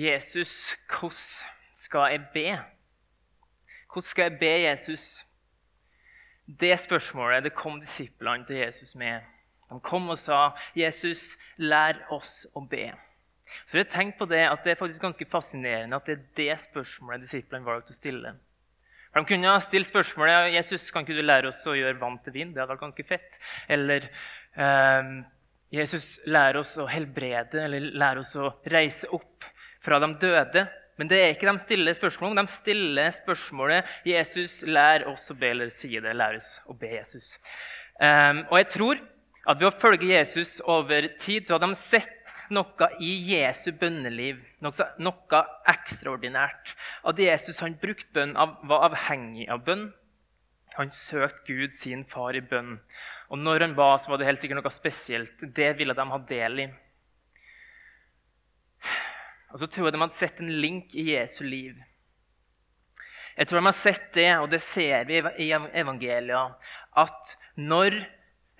Jesus, hvordan skal jeg be? Hvordan skal jeg be Jesus? Det spørsmålet det kom disiplene til Jesus med. De kom og sa, 'Jesus, lær oss å be'. Så jeg tenkt på det, at det er faktisk ganske fascinerende at det er det spørsmålet disiplene valgte å stille. For De kunne ha stilt spørsmålet Jesus, kan ikke du lære oss å gjøre vann til vin. Det hadde vært ganske fett. Eller eh, Jesus, lær oss å helbrede, eller lær oss å reise opp fra de døde. Men det er ikke de stille spørsmålene. De stiller spørsmålet 'Jesus, lær oss å be', eller sier det. Lær å be Jesus. Um, og jeg tror at ved å følge Jesus over tid, så har de sett noe i Jesu bønneliv, noe, noe ekstraordinært. At Jesus han brukte bønn, av, var avhengig av bønn. Han søkte Gud, sin far, i bønn. Og når han ba, så var det helt sikkert noe spesielt. Det ville de ha del i. Og så tror jeg de hadde sett en link i Jesu liv. Jeg tror de har sett det, og det ser vi i evangeliet, at når,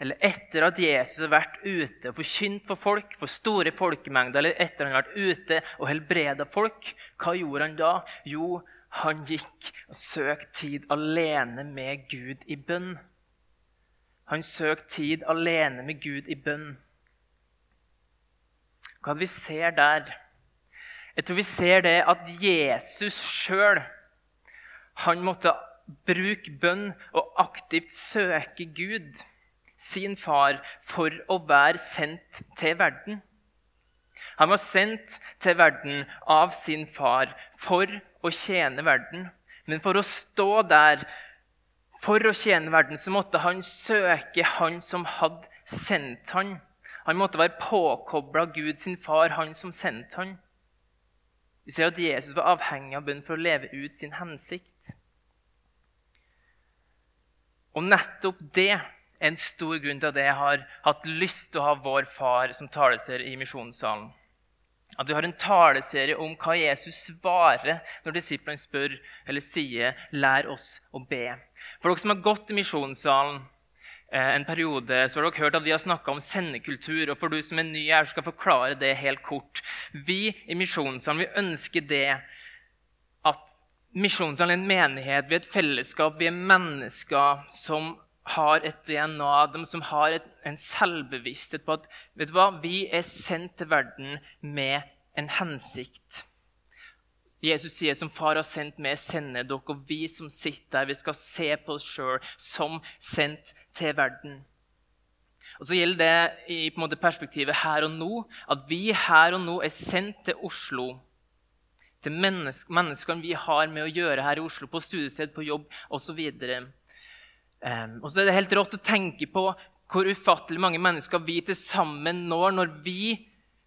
eller etter at Jesus har vært ute og forkynt for folk, for store folkemengder, eller etter han har vært ute og helbreda folk, hva gjorde han da? Jo, han gikk og søkte tid alene med Gud i bønn. Han søkte tid alene med Gud i bønn. Hva vi ser der? Jeg tror vi ser det at Jesus sjøl måtte bruke bønn og aktivt søke Gud, sin far, for å være sendt til verden. Han var sendt til verden av sin far for å tjene verden. Men for å stå der for å tjene verden så måtte han søke han som hadde sendt han. Han måtte være påkobla Gud sin far, han som sendte han. Vi ser at Jesus var avhengig av bønn for å leve ut sin hensikt. Og nettopp det er en stor grunn til at jeg har hatt lyst til å ha vår far som taleserie i misjonssalen. At vi har en taleserie om hva Jesus svarer når disiplene spør eller sier 'lær oss å be'. For dere som har gått i misjonssalen, en periode så har dere hørt at vi har snakka om sendekultur. og for du som er ny her, skal forklare det helt kort. Vi i Misjonssalen ønsker det at Misjonssalen er en menighet, vi er et fellesskap, vi er mennesker som har et DNA, de som har et, en selvbevissthet på at vet du hva, vi er sendt til verden med en hensikt. Jesus sier som far har sendt meg, sender dere. Og vi som sitter her, vi skal se på oss sjøl som sendt til verden. Og så gjelder det i måte, perspektivet her og nå at vi her og nå er sendt til Oslo. Til mennesk, menneskene vi har med å gjøre her i Oslo, på studiested, på jobb osv. Um, og så er det helt rått å tenke på hvor ufattelig mange mennesker vi til sammen når når vi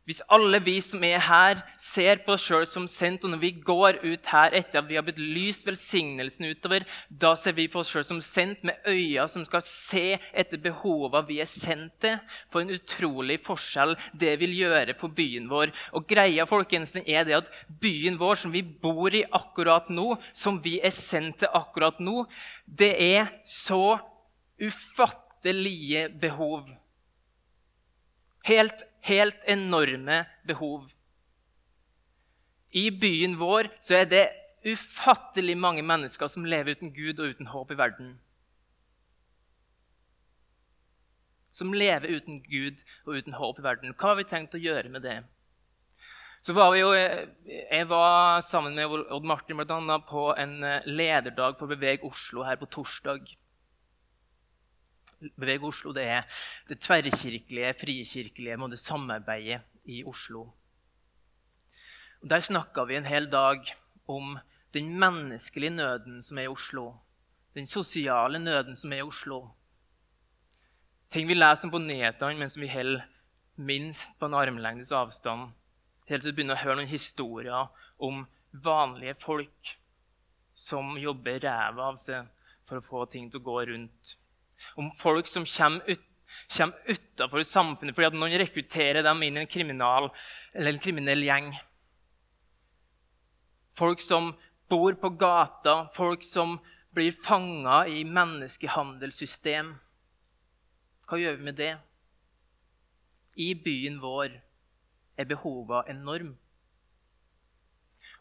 hvis alle vi som er her, ser på oss sjøl som sendt, og når vi går ut her etter at vi har blitt lyst velsignelsen utover, da ser vi på oss sjøl som sendt med øyne som skal se etter behova vi er sendt til. For en utrolig forskjell det vil gjøre for byen vår. Og greia folkens, er det at byen vår, som vi bor i akkurat nå, som vi er sendt til akkurat nå, det er så ufattelige behov. Helt helt enorme behov. I byen vår så er det ufattelig mange mennesker som lever uten Gud og uten håp i verden. Som lever uten Gud og uten håp i verden. Hva har vi tenkt å gjøre med det? Så var vi jo, Jeg var sammen med Odd Martin blant på en lederdag på Beveg Oslo her på torsdag. Beveg Oslo det er det tverrkirkelige, frikirkelige måte, samarbeidet i Oslo. Og der snakka vi en hel dag om den menneskelige nøden som er i Oslo. Den sosiale nøden som er i Oslo. Ting vi leser på nyhetene, men som vi holder minst på en armlengdes avstand. Helt til du begynner å høre noen historier om vanlige folk som jobber ræva av seg for å få ting til å gå rundt. Om folk som kommer, ut, kommer utafor samfunnet fordi at noen rekrutterer dem inn i en, kriminal, en kriminell gjeng. Folk som bor på gata, folk som blir fanga i menneskehandelssystem. Hva gjør vi med det? I byen vår er behovene enorme.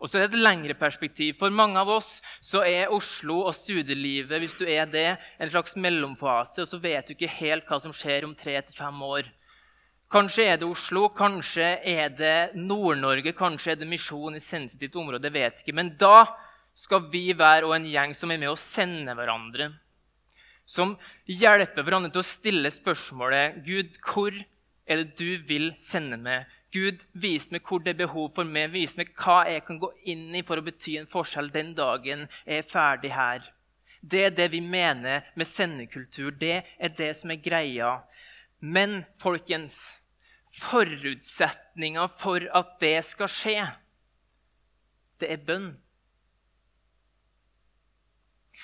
Og så er det et lengre perspektiv. For mange av oss så er Oslo og studielivet hvis du er det, en slags mellomfase, og så vet du ikke helt hva som skjer om tre til fem år. Kanskje er det Oslo, kanskje er det Nord-Norge, kanskje er det misjon i sensitivt område. jeg vet ikke. Men da skal vi være en gjeng som er med å sende hverandre. Som hjelper hverandre til å stille spørsmålet Gud, hvor er det du vil sende meg? Gud, vis meg hvor det er behov for meg. Vis meg hva jeg kan gå inn i for å bety en forskjell den dagen jeg er ferdig her. Det er det vi mener med sendekultur. Det er det som er greia. Men folkens, forutsetninga for at det skal skje, det er bønn.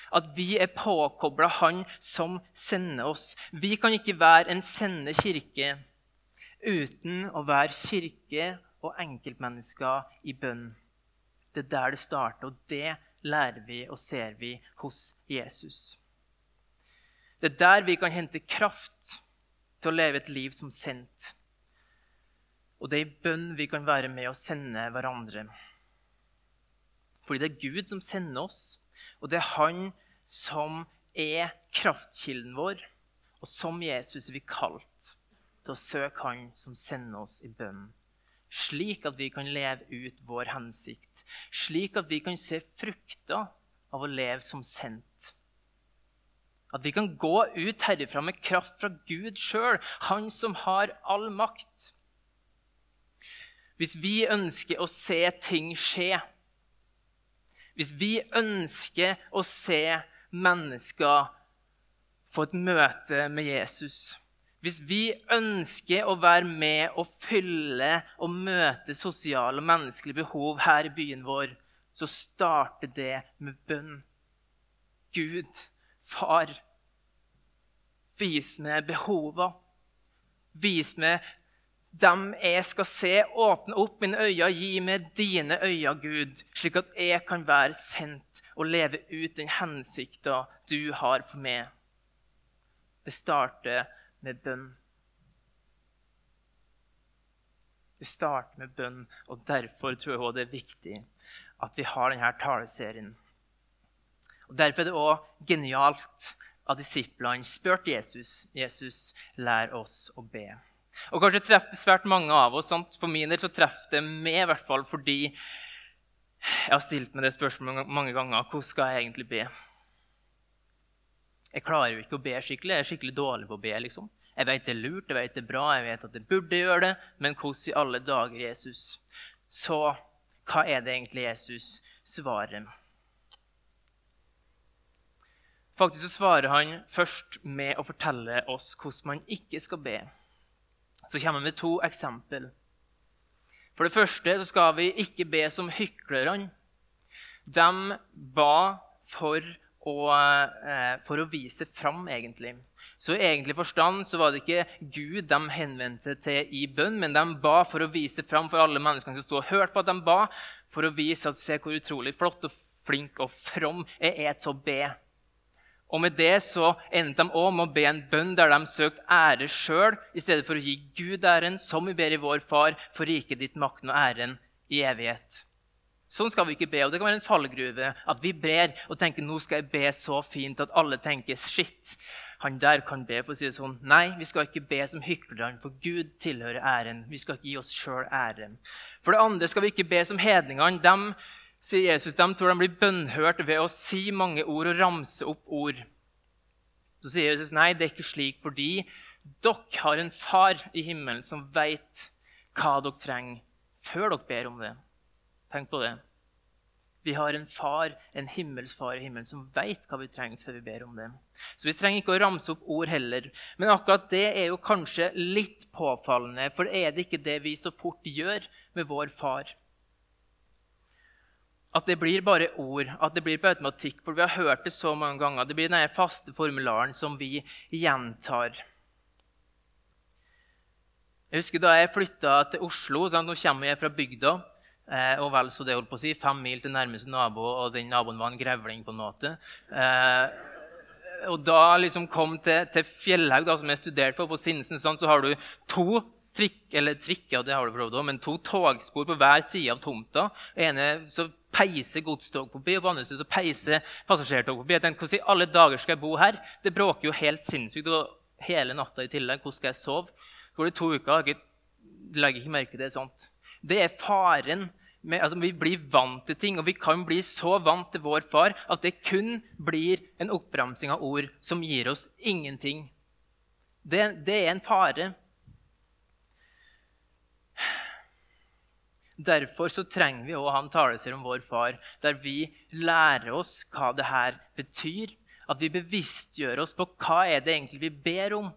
At vi er påkobla Han som sender oss. Vi kan ikke være en sendende kirke uten å være kirke og enkeltmennesker i bønn. Det er der det starter, og det lærer vi og ser vi hos Jesus. Det er der vi kan hente kraft til å leve et liv som sendt. Og det er i bønn vi kan være med å sende hverandre. Fordi det er Gud som sender oss, og det er Han som er kraftkilden vår, og som Jesus er vi kalt til å søke Han som sender oss i bønn, slik at vi kan leve ut vår hensikt, slik at vi kan se frukter av å leve som sendt. At vi kan gå ut herifra med kraft fra Gud sjøl, Han som har all makt. Hvis vi ønsker å se ting skje, hvis vi ønsker å se mennesker få et møte med Jesus hvis vi ønsker å være med og fylle og møte sosiale og menneskelige behov her i byen vår, så starter det med bønn. Gud, far, vis meg behova. Vis meg dem jeg skal se. Åpne opp mine øyne, gi meg dine øyne, Gud, slik at jeg kan være sendt og leve ut den hensikta du har for meg. Det starter med bønn. Vi starter med bønn, og derfor tror jeg også det er viktig at vi har denne taleserien. Og Derfor er det òg genialt at disiplene spurte Jesus Jesus, lær oss å be. Og Kanskje treffer det svært mange av oss. Sant? For min del så treffer det meg, i hvert fall fordi jeg har stilt meg det spørsmålet mange ganger. Hvordan skal jeg egentlig be? Jeg klarer jo ikke å be skikkelig. Jeg er skikkelig dårlig på å be. liksom. Jeg vet det er lurt, jeg vet det er bra, jeg vet at jeg burde gjøre det, men hvordan i alle dager, Jesus? Så hva er det egentlig Jesus svarer? Faktisk så svarer han først med å fortelle oss hvordan man ikke skal be. Så kommer han med to eksempel. For det første så skal vi ikke be som hyklerne. De ba for og, eh, for å vise fram, egentlig. Så i egentlig forstand så var det ikke Gud de henvendte seg til i bønn, men de ba for å vise fram for alle menneskene som sto og hørte på at de ba, for å vise at se hvor utrolig flott og flink og from jeg er til å be. Og med det så endte de òg med å be en bønn der de søkte ære sjøl, i stedet for å gi Gud æren, som vi ber i vår Far, for riket ditt makten og æren i evighet. Sånn skal vi ikke be. og Det kan være en fallgruve. At vi ber og tenker nå skal jeg be så fint at alle tenker shit, han der kan be. for å si det sånn. Nei, vi skal ikke be som hyklerne, for Gud tilhører æren. Vi skal ikke gi oss sjøl æren. For det andre skal vi ikke be som hedningene. De, sier Jesus, de tror de blir bønnhørt ved å si mange ord og ramse opp ord. Så sier Jesus nei, det er ikke slik, fordi dere har en far i himmelen som veit hva dere trenger, før dere ber om det. Tenk på det. Vi har en far, en himmelsfar i himmelen, som veit hva vi trenger før vi ber om det. Så vi trenger ikke å ramse opp ord heller. Men akkurat det er jo kanskje litt påfallende, for er det ikke det vi så fort gjør med vår far? At det blir bare ord, at det blir på automatikk. For vi har hørt det så mange ganger. Det blir den faste formularen som vi gjentar. Jeg husker Da jeg flytta til Oslo Nå kommer jeg fra bygda. Eh, og vel så det holdt på å si, fem mil til nærmeste nabo, og den naboen var en grevling. på en måte. Eh, og da liksom kom til, til Fjellhaug, da, som jeg studerte på, på Sinsen, sånn, så har du to trikk, eller trikker, det har du prøvd også, men to togspor på hver side av tomta. ene så peiser godstog forbi, og på andre siden så peiser passasjertog forbi. Jeg tenkte, Hvordan i alle dager skal jeg bo her? Det bråker jo helt sinnssykt. og hele natta i tillegg. Hvordan skal jeg sove? Går det to uker, jeg legger ikke merke til sånt. Det er faren. Med, altså, vi blir vant til ting, og vi kan bli så vant til vår far at det kun blir en oppramsing av ord som gir oss ingenting. Det, det er en fare. Derfor så trenger vi å ha en talelse om vår far, der vi lærer oss hva det her betyr. At vi bevisstgjør oss på hva er det egentlig vi ber om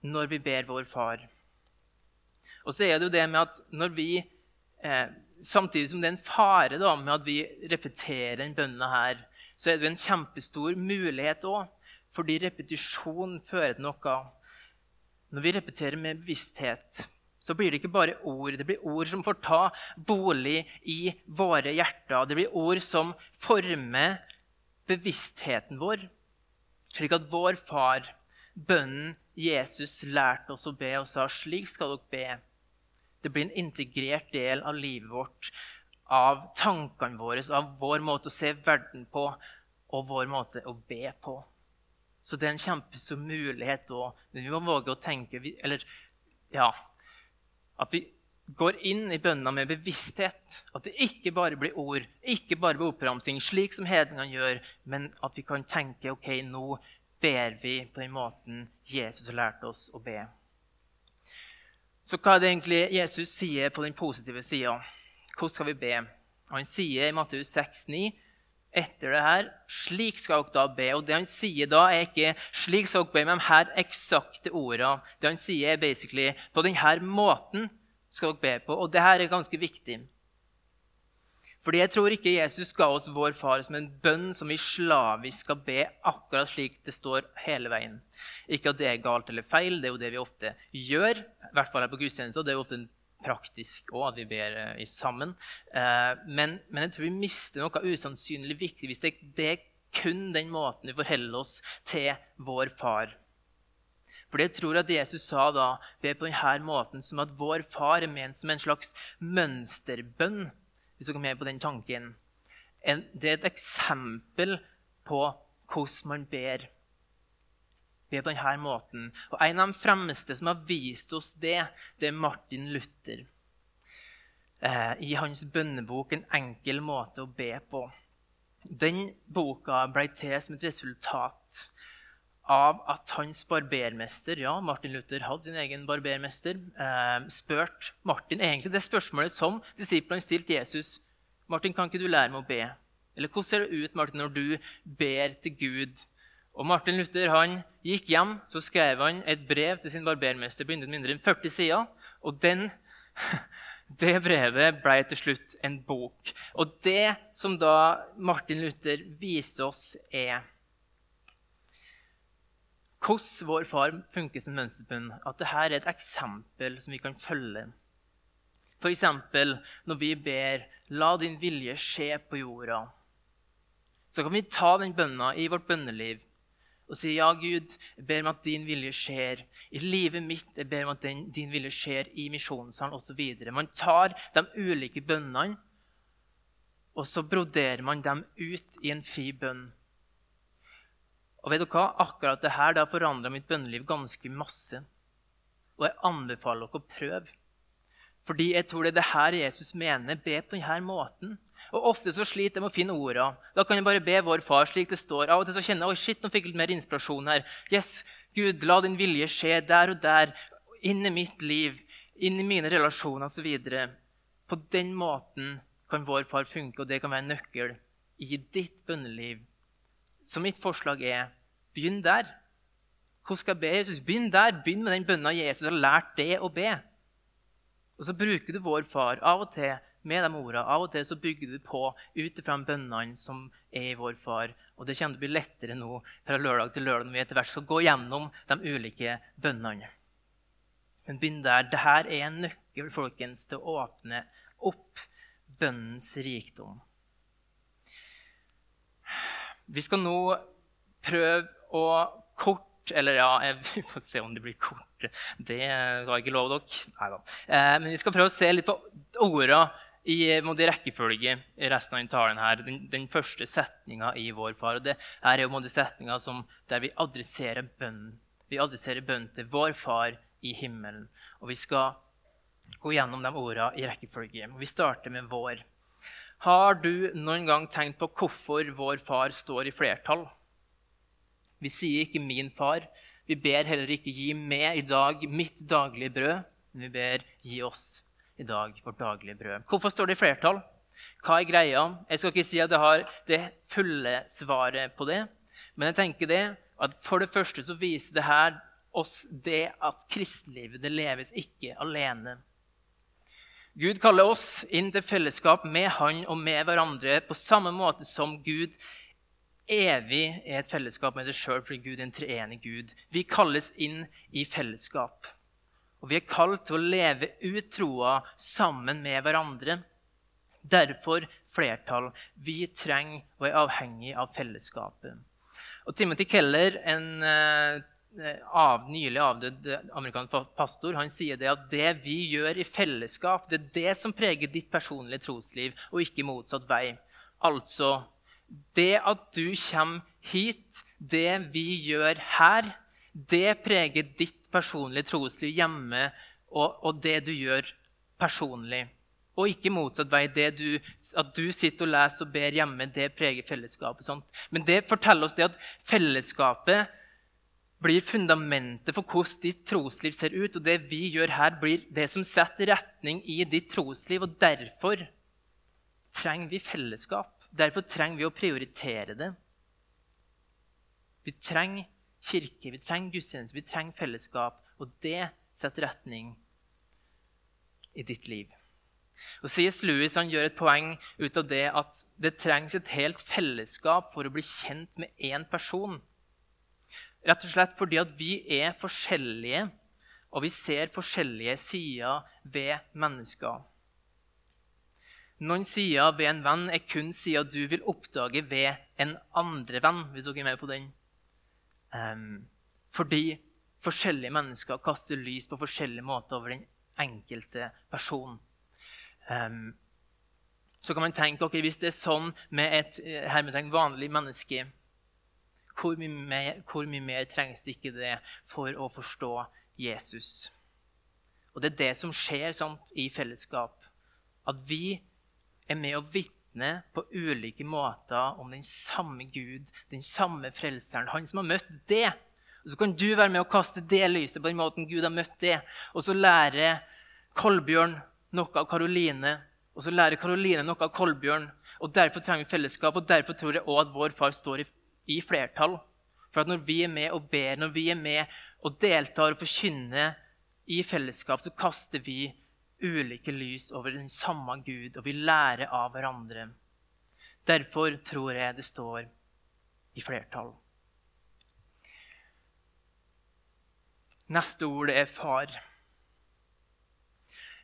når vi ber vår far. Og så er det jo det med at når vi, eh, Samtidig som det er en fare da, med at vi repeterer den bønna her, så er det en kjempestor mulighet òg. Fordi repetisjon fører til noe. Når vi repeterer med bevissthet, så blir det ikke bare ord. Det blir ord som får ta bolig i våre hjerter. Det blir ord som former bevisstheten vår, slik at vår far, bønnen Jesus, lærte oss å be og sa slik skal dere be. Det blir en integrert del av livet vårt, av tankene våre, av vår måte å se verden på og vår måte å be på. Så det er en kjempestor mulighet òg. Men vi må våge å tenke eller, ja, at vi går inn i bønna med bevissthet. At det ikke bare blir ord, ikke bare blir oppramsing, slik som hedningene gjør, men at vi kan tenke ok, nå ber vi på den måten Jesus har lært oss å be. Så hva er det egentlig Jesus sier på den positive sida? Hvordan skal vi be? Han sier i Matteus 6,9 etter det her Slik skal dere da be. Og det han sier da, er ikke 'slik skal dere be' med de her eksakte ordene. Det han sier, er basically 'på denne måten skal dere be på'. Og det her er ganske viktig. Fordi jeg tror ikke Jesus ga oss vår far som en bønn som vi slavisk skal be akkurat slik det står hele veien. Ikke at det er galt eller feil, det er jo det vi ofte gjør. i hvert fall her på gudstjenester, Det er jo ofte praktisk òg, at vi ber uh, sammen. Uh, men, men, jeg tror vi mister noe usannsynlig viktig hvis det, det, er kun den måten vi forholder oss til vår far. Fordi jeg tror at Jesus sa da be på denne måten som at vår far er ment som en slags mønsterbønn. Hvis dere er med på den tanken. En, det er et eksempel på hvordan man ber be på denne måten. Og En av de fremste som har vist oss det, det er Martin Luther. Eh, I hans bønnebok 'En enkel måte å be på'. Den boka ble til som et resultat av at hans barbermester ja, Martin Luther hadde sin egen barbermester, eh, spurte Martin egentlig det spørsmålet som disiplene stilte Jesus. Martin, kan ikke du lære meg å be? Eller hvordan ser det ut Martin, når du ber til Gud? Og Martin Luther han gikk hjem så skrev han et brev til sin barbermester på mindre enn 40 sider. Og den, det brevet ble til slutt en bok. Og det som da Martin Luther viser oss, er hvordan vår far funker som mønsterbund, At dette er et eksempel som vi kan følge. F.eks. når vi ber 'La din vilje skje på jorda', så kan vi ta den bønna i vårt bønneliv og si 'Ja, Gud, jeg ber om at din vilje skjer i livet mitt.' 'Jeg ber om at din, din vilje skjer i misjonssalen', osv. Man tar de ulike bønnene, og så broderer man dem ut i en fri bønn. Og vet dere hva? Akkurat det her har forandra mitt bønneliv ganske masse. Og jeg anbefaler dere å prøve. Fordi jeg tror det er det her Jesus mener. Be på denne måten. Og Ofte så sliter jeg med å finne orda. Da kan jeg bare be vår far slik det står. Av og til så kjenner jeg oi shit, nå fikk jeg litt mer inspirasjon her. Yes, Gud, la din vilje skje der og der, inn i mitt liv, inn i mine relasjoner osv. På den måten kan vår far funke, og det kan være en nøkkel i ditt bønneliv. Så mitt forslag er begynn der. Hvordan skal jeg be Jesus? Begynn der. Begynn med den bønna Jesus har lært deg å be. Og så bruker du vår far av og til med de ordene. Av og til så bygger du på ut ifra bønnene som er i vår far. Og det kommer til å bli lettere nå fra lørdag til lørdag når vi etter hvert skal gå gjennom de ulike bønnene. Men begynn der. Dette er en nøkkel folkens, til å åpne opp bønnens rikdom. Vi skal nå prøve å kort Eller ja, vi får se om det blir kort. Det jeg ikke lov dere. Nei da. men vi skal prøve å se litt på orda i måte, rekkefølge i resten av talen. her. Den, den første setninga i Vår Far. og Det er jo setninga der vi adresserer bønnen. Vi adresserer bønnen til vår Far i himmelen. Og vi skal gå gjennom de orda i rekkefølge. Vi starter med vår. Har du noen gang tenkt på hvorfor vår far står i flertall? Vi sier ikke 'min far'. Vi ber heller ikke 'gi meg i dag mitt daglige brød', men vi ber 'gi oss i dag vårt daglige brød'. Hvorfor står det i flertall? Hva er greia? Jeg skal ikke si at jeg har det fulle svaret på det, men jeg tenker det at for det første så viser det her oss det at kristenlivet det leves ikke alene. Gud kaller oss inn til fellesskap med Han og med hverandre på samme måte som Gud evig er et fellesskap med seg sjøl fordi Gud er en treenig Gud. Vi kalles inn i fellesskap. Og vi er kalt til å leve ut troa sammen med hverandre. Derfor flertall. Vi trenger og er avhengig av fellesskapet. Og Timothy Keller, en eh, av, nylig avdød amerikansk pastor, han sier det at det vi gjør i fellesskap, det er det som preger ditt personlige trosliv, og ikke motsatt vei. Altså det at du kommer hit, det vi gjør her, det preger ditt personlige trosliv hjemme og, og, det du gjør personlig. Og ikke motsatt vei. Du, at du sitter og leser og ber hjemme, det preger fellesskapet. Sånt. Men det forteller oss det at fellesskapet blir fundamentet for hvordan ditt trosliv ser ut. Og det vi gjør her, blir det som setter retning i ditt trosliv. Og derfor trenger vi fellesskap. Derfor trenger vi å prioritere det. Vi trenger kirke, vi trenger gudstjeneste, vi trenger fellesskap. Og det setter retning i ditt liv. Og C.S. Lewis han gjør et poeng ut av det at det trengs et helt fellesskap for å bli kjent med én person. Rett og slett fordi at vi er forskjellige, og vi ser forskjellige sider ved mennesker. Noen sider ved en venn er kun sider du vil oppdage ved en andre venn. hvis dere er med på den. Um, fordi forskjellige mennesker kaster lys på forskjellige måter over den enkelte person. Um, så kan man tenke ok, hvis det er sånn med et eh, vanlig menneske, hvor mye, mer, hvor mye mer trengs det ikke det for å forstå Jesus? Og Det er det som skjer sant, i fellesskap. At vi er med å vitne på ulike måter om den samme Gud, den samme frelseren, han som har møtt det. Og Så kan du være med å kaste det lyset på den måten Gud har møtt det. Og så lærer Kolbjørn noe av Karoline, og så lærer Karoline noe av Kolbjørn. Og Derfor trenger vi fellesskap, og derfor tror jeg også at vår far står i, i flertall. For at når vi er med og ber, når vi er med og deltar og forkynner i fellesskap, så kaster vi ulike lys over den samme Gud, og vi lærer av hverandre. Derfor tror jeg det står i flertall. Neste ord er far.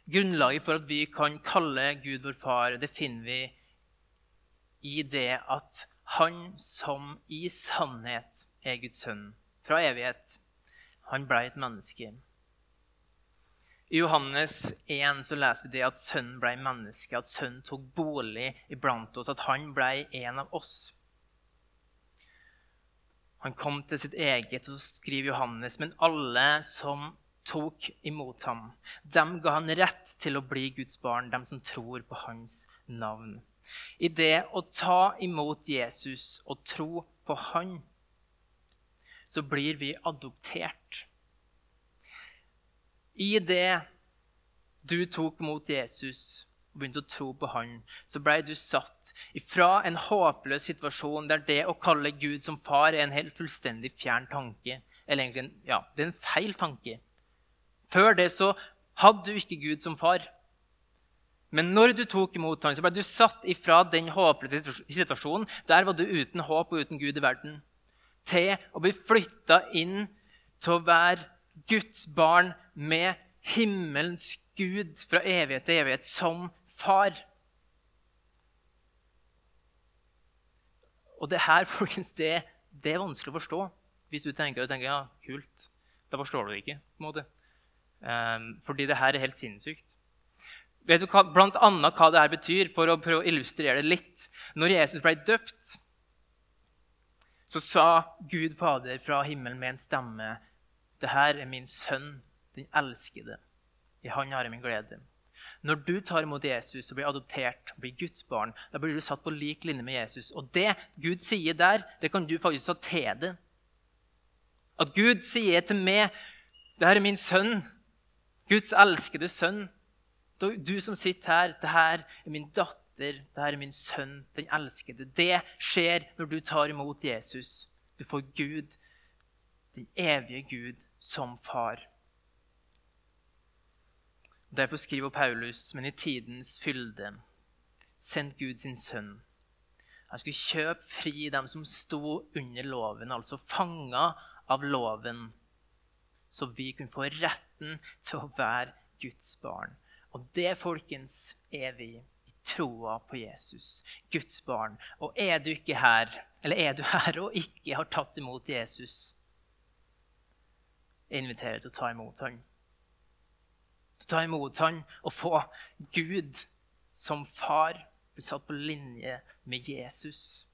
Grunnlaget for at vi kan kalle Gud vår far, det finner vi i det at han som i sannhet er Guds sønn fra evighet, han ble et menneske. I Johannes 1 så leser vi det at sønnen ble menneske, at sønnen tok bolig iblant oss, at han ble en av oss. Han kom til sitt eget, så skriver Johannes, men alle som tok imot ham, dem ga han rett til å bli Guds barn, dem som tror på hans navn. I det å ta imot Jesus og tro på han, så blir vi adoptert. I det du tok mot Jesus og begynte å tro på han, så ble du satt ifra en håpløs situasjon der det å kalle Gud som far er en helt fullstendig fjern tanke. Eller egentlig ja, det er en feil tanke. Før det så hadde du ikke Gud som far. Men når du tok imot han, så ble du satt ifra den håpløse situasjonen. Der var du uten håp og uten Gud i verden. Til å bli flytta inn til å være Guds barn med himmelens Gud fra evighet til evighet som far. Og det her, folkens, det, det er vanskelig å forstå. Hvis du tenker, du tenker ja, kult, da forstår du det ikke. på en måte. Um, fordi det her er helt sinnssykt. Vet du hva, blant annet hva det her betyr, for å prøve å illustrere det litt? Når Jesus ble døpt, så sa Gud Fader fra himmelen med en stemme det her er min sønn, den elskede. I han har jeg min glede. Når du tar imot Jesus og blir adoptert, blir Guds barn, da blir du satt på lik linje med Jesus. Og det Gud sier der, det kan du faktisk ta til deg. At Gud sier til meg, 'Det her er min sønn, Guds elskede sønn.' Du som sitter her, 'Det her er min datter, det her er min sønn, den elskede.' Det skjer når du tar imot Jesus. Du får Gud, den evige Gud, som far. Derfor skriver Paulus, men i tidens fylde, sendt Gud sin sønn. Han skulle kjøpe fri dem som sto under loven, altså fanga av loven, så vi kunne få retten til å være Guds barn. Og det, folkens, er vi i troa på Jesus, Guds barn. Og er du ikke her, eller er du her og ikke har tatt imot Jesus, jeg inviterer deg til å ta imot ham til å ta imot han og få Gud som far bli satt på linje med Jesus.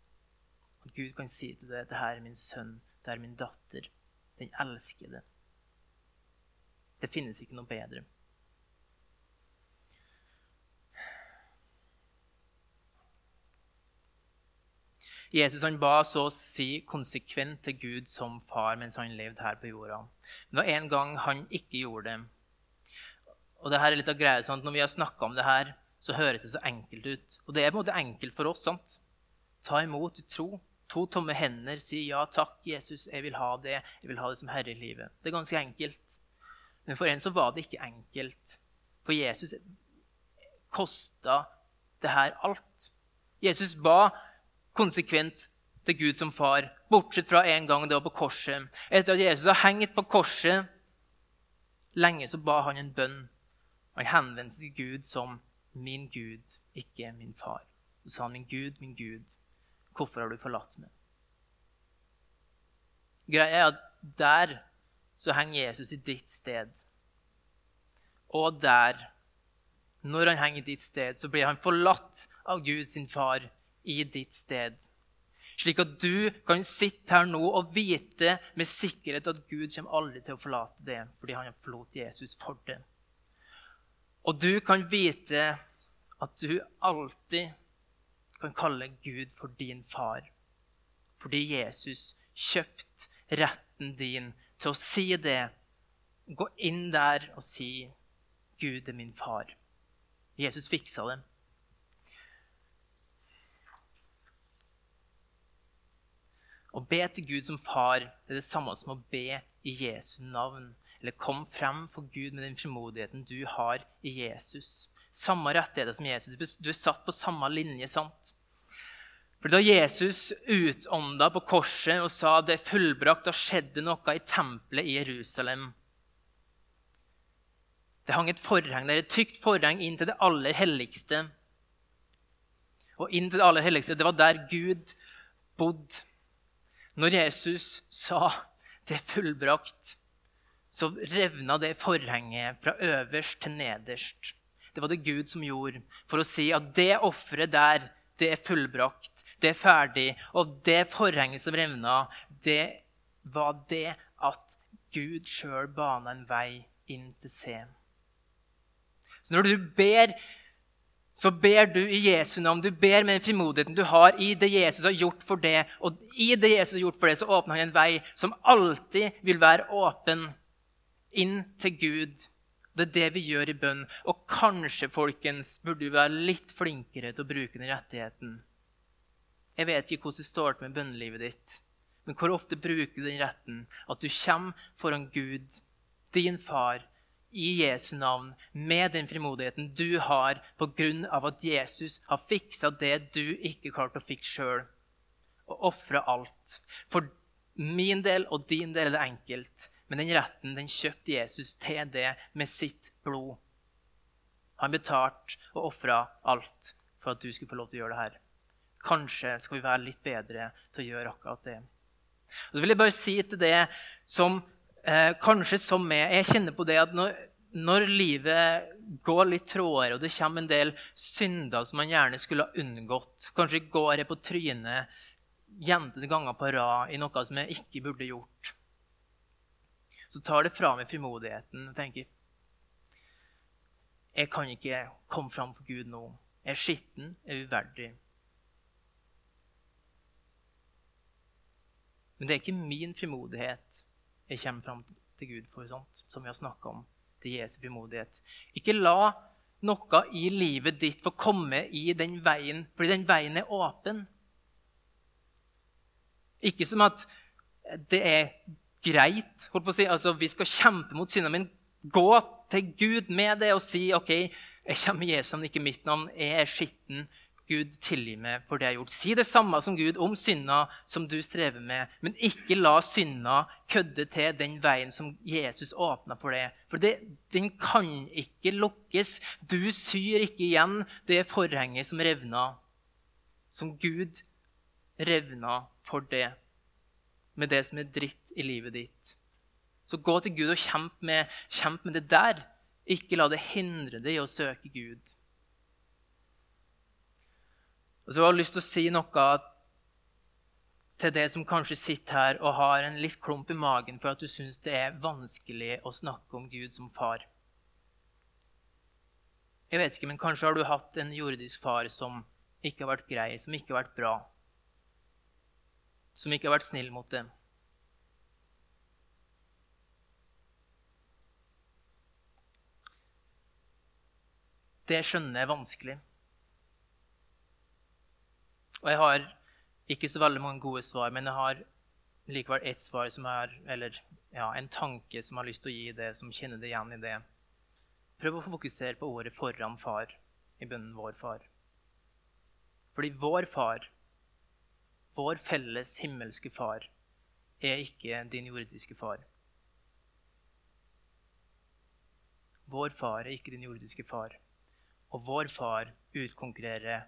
At Gud kan si til deg, 'Det her er min sønn, det er min datter, den elskede'. Det finnes ikke noe bedre. Jesus han ba så å si konsekvent til Gud som far mens han levde her på jorda. Men det var en gang han ikke gjorde det. Og det her er litt av greia, sånn Når vi har snakka om det her, så høres det så enkelt ut. Og det er på en måte enkelt for oss. sant? Ta imot i tro. To tomme hender, si ja takk, Jesus, jeg vil ha det. Jeg vil ha det som herre i livet. Det er ganske enkelt. Men for en så var det ikke enkelt. For Jesus kosta det her alt. Jesus ba konsekvent til Gud som far, bortsett fra en gang det var på korset. Etter at Jesus har hengt på korset lenge, så ba han en bønn. Han henvendte seg til Gud som min Gud, ikke min far. Så sa han, min Gud, min Gud, hvorfor har du forlatt meg? Greia er at der så henger Jesus i ditt sted. Og der, når han henger i ditt sted, så blir han forlatt av Gud sin far i ditt sted. Slik at du kan sitte her nå og vite med sikkerhet at Gud kommer aldri til å forlate det fordi han forlot Jesus for det. Og du kan vite at du alltid kan kalle Gud for din far. Fordi Jesus kjøpte retten din til å si det. Gå inn der og si 'Gud er min far'. Jesus fiksa det. Å be til Gud som far det er det samme som å be i Jesu navn. Eller kom frem for Gud med den frimodigheten du har i Jesus. Samme rettigheter som Jesus. Du er satt på samme linje. sant? For Da Jesus utånda på korset og sa det er fullbrakt, da skjedde noe i tempelet i Jerusalem. Det hang et forheng der, et tykt forheng inn til det aller helligste. Og inn til det aller helligste, det var der Gud bodde. Når Jesus sa det er fullbrakt, så revna det forhenget fra øverst til nederst. Det var det Gud som gjorde for å si at det offeret der, det er fullbrakt, det er ferdig. Og det forhenget som revna, det var det at Gud sjøl bana en vei inn til scenen. Så når du ber, så ber du i Jesu navn. Du ber med den frimodigheten du har i det Jesus har gjort for det. Og i det Jesus har gjort for det, så åpner han en vei som alltid vil være åpen inn til Gud. Det er det vi gjør i bønn. Og kanskje folkens, burde du være litt flinkere til å bruke den rettigheten. Jeg vet ikke hvordan det står til med bønnelivet ditt, men hvor ofte bruker du den retten at du kommer foran Gud, din far, i Jesu navn, med den frimodigheten du har pga. at Jesus har fiksa det du ikke klarte å fikse sjøl, og ofra alt. For min del og din del er det enkelt. Men den retten den kjøpte Jesus til det med sitt blod. Han betalte og ofra alt for at du skulle få lov til å gjøre det her. Kanskje skal vi være litt bedre til å gjøre akkurat det. Og så vil jeg bare si til det som eh, kanskje som meg Jeg kjenner på det at når, når livet går litt trådere, og det kommer en del synder som man gjerne skulle ha unngått Kanskje går jeg på trynet gjentatte ganger på rad i noe som jeg ikke burde gjort. Så tar det fra meg frimodigheten og tenker jeg kan ikke komme fram for Gud nå. Jeg er skitten, jeg er uverdig. Men det er ikke min frimodighet jeg kommer fram til Gud for, sånt, som vi har snakka om. Til Jesu frimodighet. Ikke la noe i livet ditt få komme i den veien, fordi den veien er åpen. Ikke som at det er greit. holdt på å si, altså Vi skal kjempe mot syndene, men gå til Gud med det og si ok, jeg kommer i Jesu navn, ikke mitt navn. Jeg er skitten. Gud, tilgi meg for det jeg har gjort. Si det samme som Gud om synda som du strever med, men ikke la synda kødde til den veien som Jesus åpna for deg. For det, den kan ikke lukkes. Du syr ikke igjen det forhenget som revna, som Gud revna for det, med det som er dritt i livet ditt. Så gå til Gud og kjemp med, kjemp med det der. Ikke la det hindre deg i å søke Gud. Og så har jeg lyst til å si noe til det som kanskje sitter her og har en litt klump i magen for at du syns det er vanskelig å snakke om Gud som far. Jeg vet ikke, men Kanskje har du hatt en jordisk far som ikke har vært grei, som ikke har vært bra som ikke har vært snill mot dem. Det skjønner jeg vanskelig. Og jeg har ikke så veldig mange gode svar, men jeg har likevel ett svar som er Eller ja, en tanke som har lyst til å gi det, som kjenner det igjen i det. Prøv å fokusere på ordet 'foran far' i bunnen 'vår far'. Fordi vår far vår felles himmelske far er ikke din jordiske far. Vår far er ikke din jordiske far. Og vår far utkonkurrerer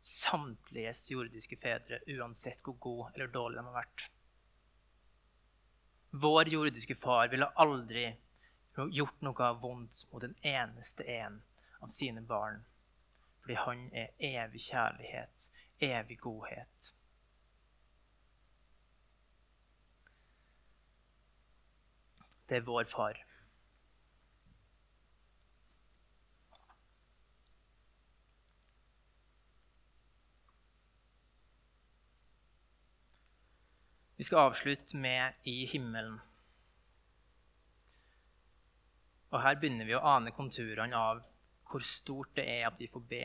samtliges jordiske fedre, uansett hvor god eller dårlig de har vært. Vår jordiske far ville aldri gjort noe vondt mot den eneste en av sine barn, fordi han er evig kjærlighet, evig godhet. Det er vår far. Vi skal avslutte med 'I himmelen'. Og Her begynner vi å ane konturene av hvor stort det er at vi får be.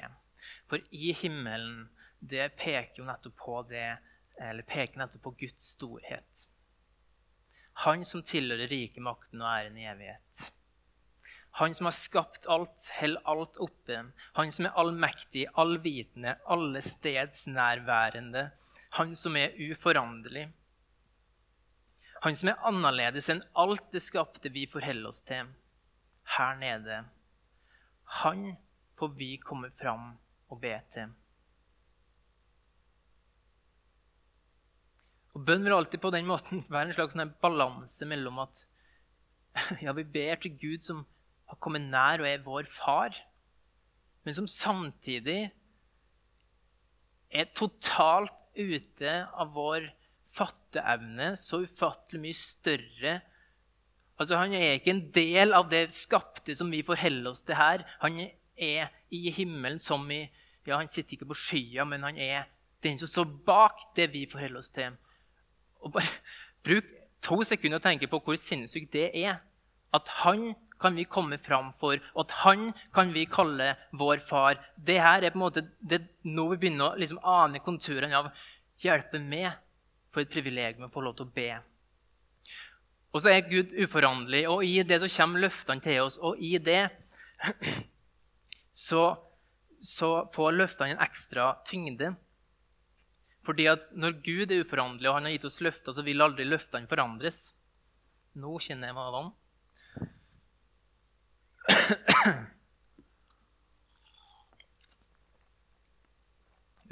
For i himmelen det peker jo nettopp på det, eller peker nettopp på Guds storhet. Han som tilhører rike makten og æren i evighet. Han som har skapt alt, holder alt oppe. Han som er allmektig, allvitende, alle steds nærværende. Han som er uforanderlig. Han som er annerledes enn alt det skapte vi forholder oss til her nede. Han får vi komme fram og be til. Og Bønn vil alltid på den måten være en slags sånn balanse mellom at ja, vi ber til Gud som har kommet nær og er vår far, men som samtidig er totalt ute av vår fatteevne, så ufattelig mye større. Altså, Han er ikke en del av det skapte som vi forholder oss til her. Han er i himmelen som i Ja, han sitter ikke på skya, men han er den som står bak det vi forholder oss til. Og bare Bruk to sekunder og tenke på hvor sinnssykt det er. At han kan vi komme fram for, og at han kan vi kalle vår far. Det her er på en måte det nå vi begynner å liksom ane konturene av hjelpe meg for et privilegium å få lov til å be. Og så er Gud uforanderlig, og i det så kommer løftene til oss. Og i det så, så får løftene en ekstra tyngde. Fordi at når Gud er uforanderlig, og han har gitt oss løfter, så vil aldri løftene forandres. Nå kjenner jeg meg vann.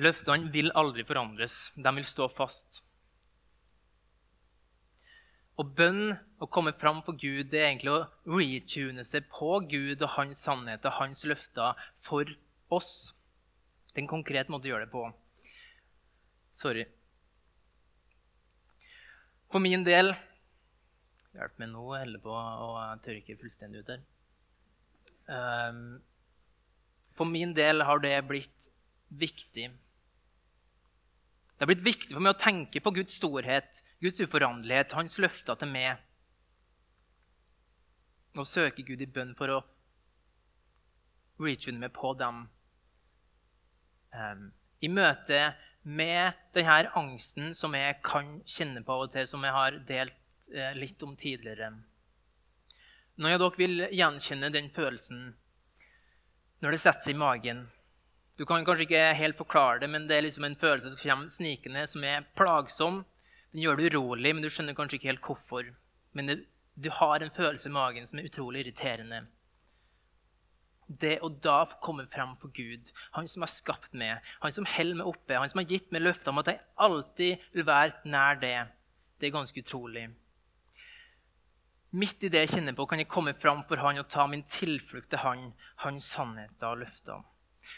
Løftene vil aldri forandres. De vil stå fast. Og bønn, å komme fram for Gud, det er egentlig å retune seg på Gud og hans sannhet og hans løfter for oss. Det er en konkret måte å gjøre det på. Sorry. For min del Hjelp meg nå, jeg holder på å tørke fullstendig ut her. Um, for min del har det blitt viktig. Det har blitt viktig for meg å tenke på Guds storhet, Guds uforanderlighet, hans løfter til meg. Og søke Gud i bønn for å retune meg på dem. Um, I møte med denne angsten som jeg kan kjenne på av og til, som jeg har delt Eh, litt om tidligere. Når jeg dere vil gjenkjenne den følelsen når det setter seg i magen Du kan kanskje ikke helt forklare det, men det er liksom en følelse som kommer snikende, som er plagsom. Den gjør deg urolig, men du skjønner kanskje ikke helt hvorfor. Men det, du har en følelse i magen som er utrolig irriterende. Det å da få komme frem for Gud, han som har skapt meg, han som holder meg oppe, han som har gitt meg løfter om at jeg alltid vil være nær det, det er ganske utrolig. Midt i det jeg kjenner på, kan jeg komme fram for han og ta min tilflukt til han, hans sannheter og løfter.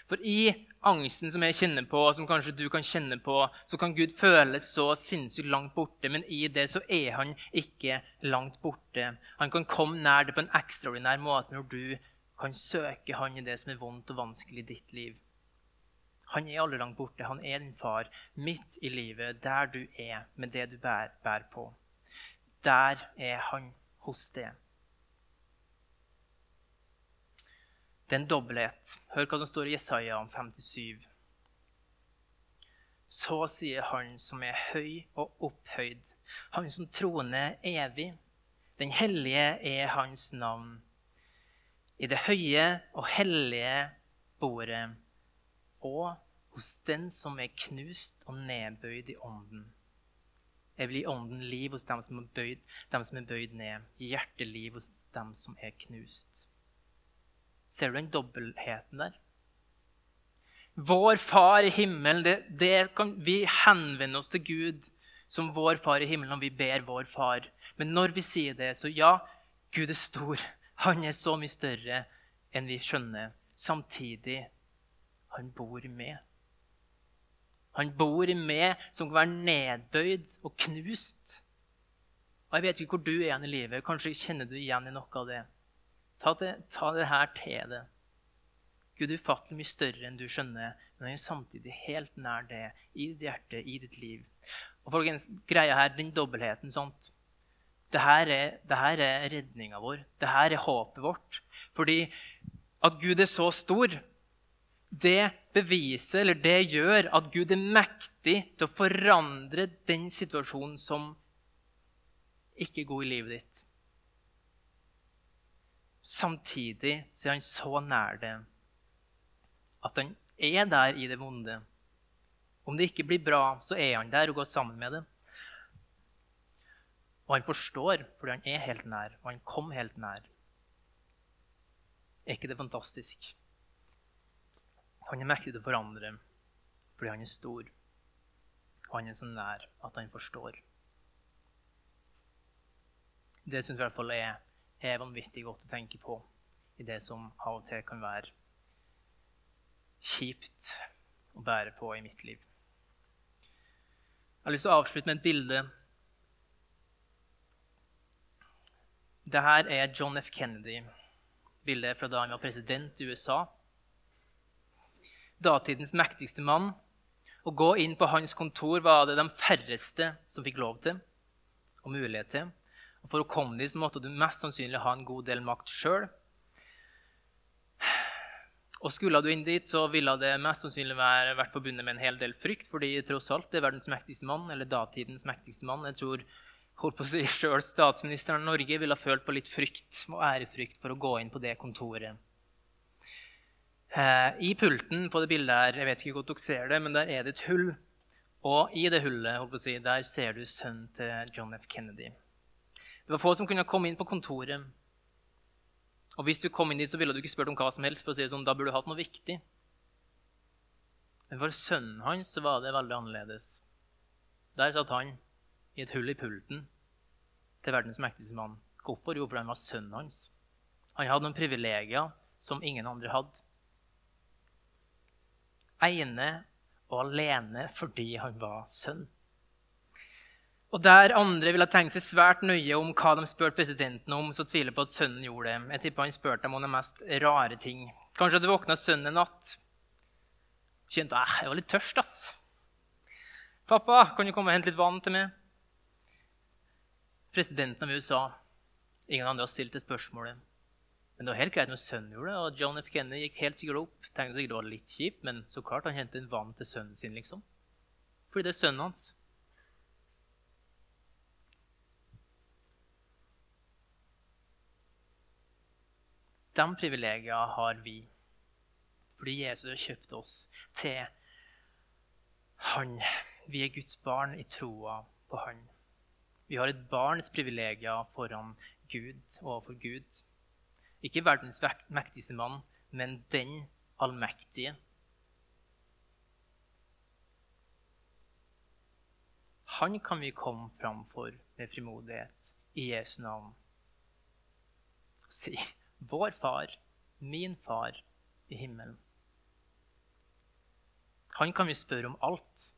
For i angsten som jeg kjenner på, og som kanskje du kan kjenne på, så kan Gud føles så sinnssykt langt borte, men i det så er han ikke langt borte. Han kan komme nær det på en ekstraordinær måte når du kan søke han i det som er vondt og vanskelig i ditt liv. Han er aldri langt borte. Han er din far midt i livet, der du er, med det du bærer, bærer på. Der er han hos det. Det er en dobbelthet. Hør hva som står i Jesaja om 57. Så sier Han som er høy og opphøyd, Han som troner evig. Den hellige er Hans navn. I det høye og hellige bordet, og hos den som er knust og nedbøyd i ånden. Jeg vil gi ånden liv hos dem som er bøyd, dem som er bøyd ned. Gi hjerteliv hos dem som er knust. Ser du den dobbeltheten der? Vår Far i himmelen, det, det kan, vi henvender oss til Gud som vår Far i himmelen når vi ber vår Far. Men når vi sier det, så ja, Gud er stor. Han er så mye større enn vi skjønner. Samtidig han bor med. Han bor med som kan være nedbøyd og knust. Og Jeg vet ikke hvor du er igjen i livet. Kanskje kjenner du igjen i noe av det. Ta det, ta det her til det. Gud er ufattelig mye større enn du skjønner, men han er samtidig helt nær det, i ditt hjerte, i ditt liv. Og folkens, greia her, den dobbeltheten sånt, det her er, det er redninga vår. Det her er håpet vårt. Fordi at Gud er så stor, det beviser, eller det gjør at Gud er mektig til å forandre den situasjonen som ikke er god i livet ditt. Samtidig så er han så nær det at han er der i det vonde. Om det ikke blir bra, så er han der og går sammen med det. Og han forstår, fordi han er helt nær, og han kom helt nær. Er ikke det fantastisk? Han er mektig til å forandre fordi han er stor. Og han er så nær at han forstår. Det syns jeg i hvert fall er, er vanvittig godt å tenke på i det som av og til kan være kjipt å bære på i mitt liv. Jeg har lyst til å avslutte med et bilde. Dette er John F. Kennedy. Bildet fra da han var president i USA datidens mektigste mann. Å gå inn på hans kontor var det de færreste som fikk lov til og mulighet til. Og For å komme dit så måtte du mest sannsynlig ha en god del makt sjøl. Og skulle du inn dit, så ville det mest sannsynlig være, vært forbundet med en hel del frykt, fordi tross alt det er verdens mektigste mann, eller datidens mektigste mann. Jeg tror holdt på å si, selv statsministeren i Norge ville ha følt på litt frykt og ærefrykt for å gå inn på det kontoret. Eh, I pulten på det bildet her, jeg vet ikke godt dere ser det, men der er det et hull. Og i det hullet si, der ser du sønnen til John F. Kennedy. Det var få som kunne komme inn på kontoret. Og hvis du kom inn dit, så ville du ikke spurt om hva som helst. for å si det sånn, Da burde du hatt noe viktig. Men for sønnen hans så var det veldig annerledes. Der satt han i et hull i pulten. til verdens mektigste mann. Hvorfor? Jo, fordi han var sønnen hans. Han hadde noen privilegier som ingen andre hadde. Ene og alene fordi han var sønn. Og Der andre ville tenkt seg svært nøye om hva de spurte presidenten om, så tviler på at sønnen gjorde det. Jeg tipper han spurte dem om de mest rare ting. Kanskje at du våkna sønnen en natt kjente jeg, jeg var litt tørst. ass. 'Pappa, kan du komme og hente litt vann til meg?' Presidenten av USA Ingen andre har stilt det spørsmålet. Men det var helt greit når sønnen gjorde det. og John F. Kennedy gikk helt sikkert opp. Tenkte sikkert det var litt kjipt, Men så klart han hentet en vann til sønnen sin. liksom. Fordi det er sønnen hans. De privilegiene har vi fordi Jesus har kjøpt oss til Han. Vi er Guds barn i troa på Han. Vi har et barns privilegier foran Gud og overfor Gud. Ikke verdens mektigste mann, men den allmektige. Han kan vi komme fram for med frimodighet i Jesu navn. Og si 'Vår far, min far i himmelen'. Han kan vi spørre om alt.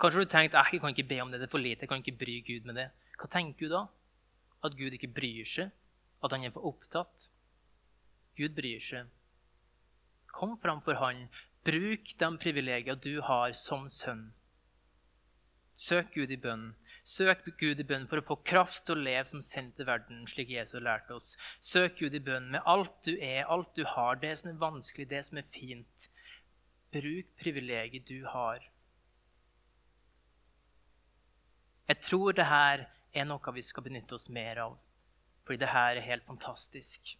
Kanskje du tenkte jeg kan ikke be om det, det er for lite, jeg kan ikke bry Gud med det. Hva tenker du da? At Gud ikke bryr seg? At han er for opptatt? Gud bryr seg. Kom fram for han. Bruk de privilegiene du har som sønn. Søk Gud i bønn. Søk Gud i bønn for å få kraft til å leve som sendt til verden, slik Jesus lærte oss. Søk Gud i bønn med alt du er, alt du har, det som er vanskelig, det som er fint. Bruk privilegiet du har. Jeg tror det her er noe vi skal benytte oss mer av, fordi det her er helt fantastisk.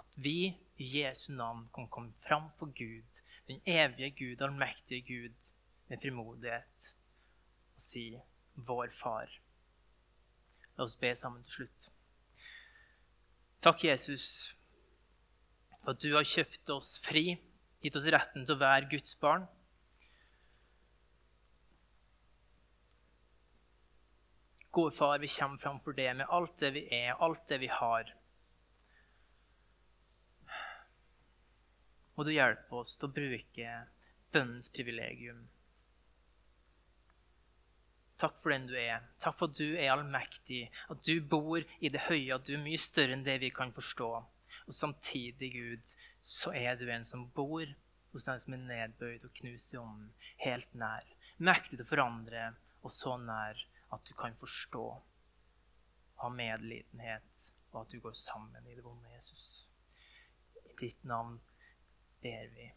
At vi i Jesu navn kan komme fram for Gud, den evige Gud, allmektige Gud, med frimodighet si 'Vår Far'. La oss be sammen til slutt. Takk, Jesus, for at du har kjøpt oss fri gitt oss retten til å være Guds barn. Gode far, vi kommer fram for det med alt det vi er, alt det vi har. Må du hjelpe oss til å bruke bønnens privilegium. Takk for den du er. Takk for at du er allmektig, at du bor i det høye, at du er mye større enn det vi kan forstå. Og samtidig, Gud, så er du en som bor hos den som er nedbøyd og knust i ånden, helt nær. Mektig til å forandre, og så nær at du kan forstå, ha medlidenhet, og at du går sammen i det vonde Jesus. I ditt navn ber vi.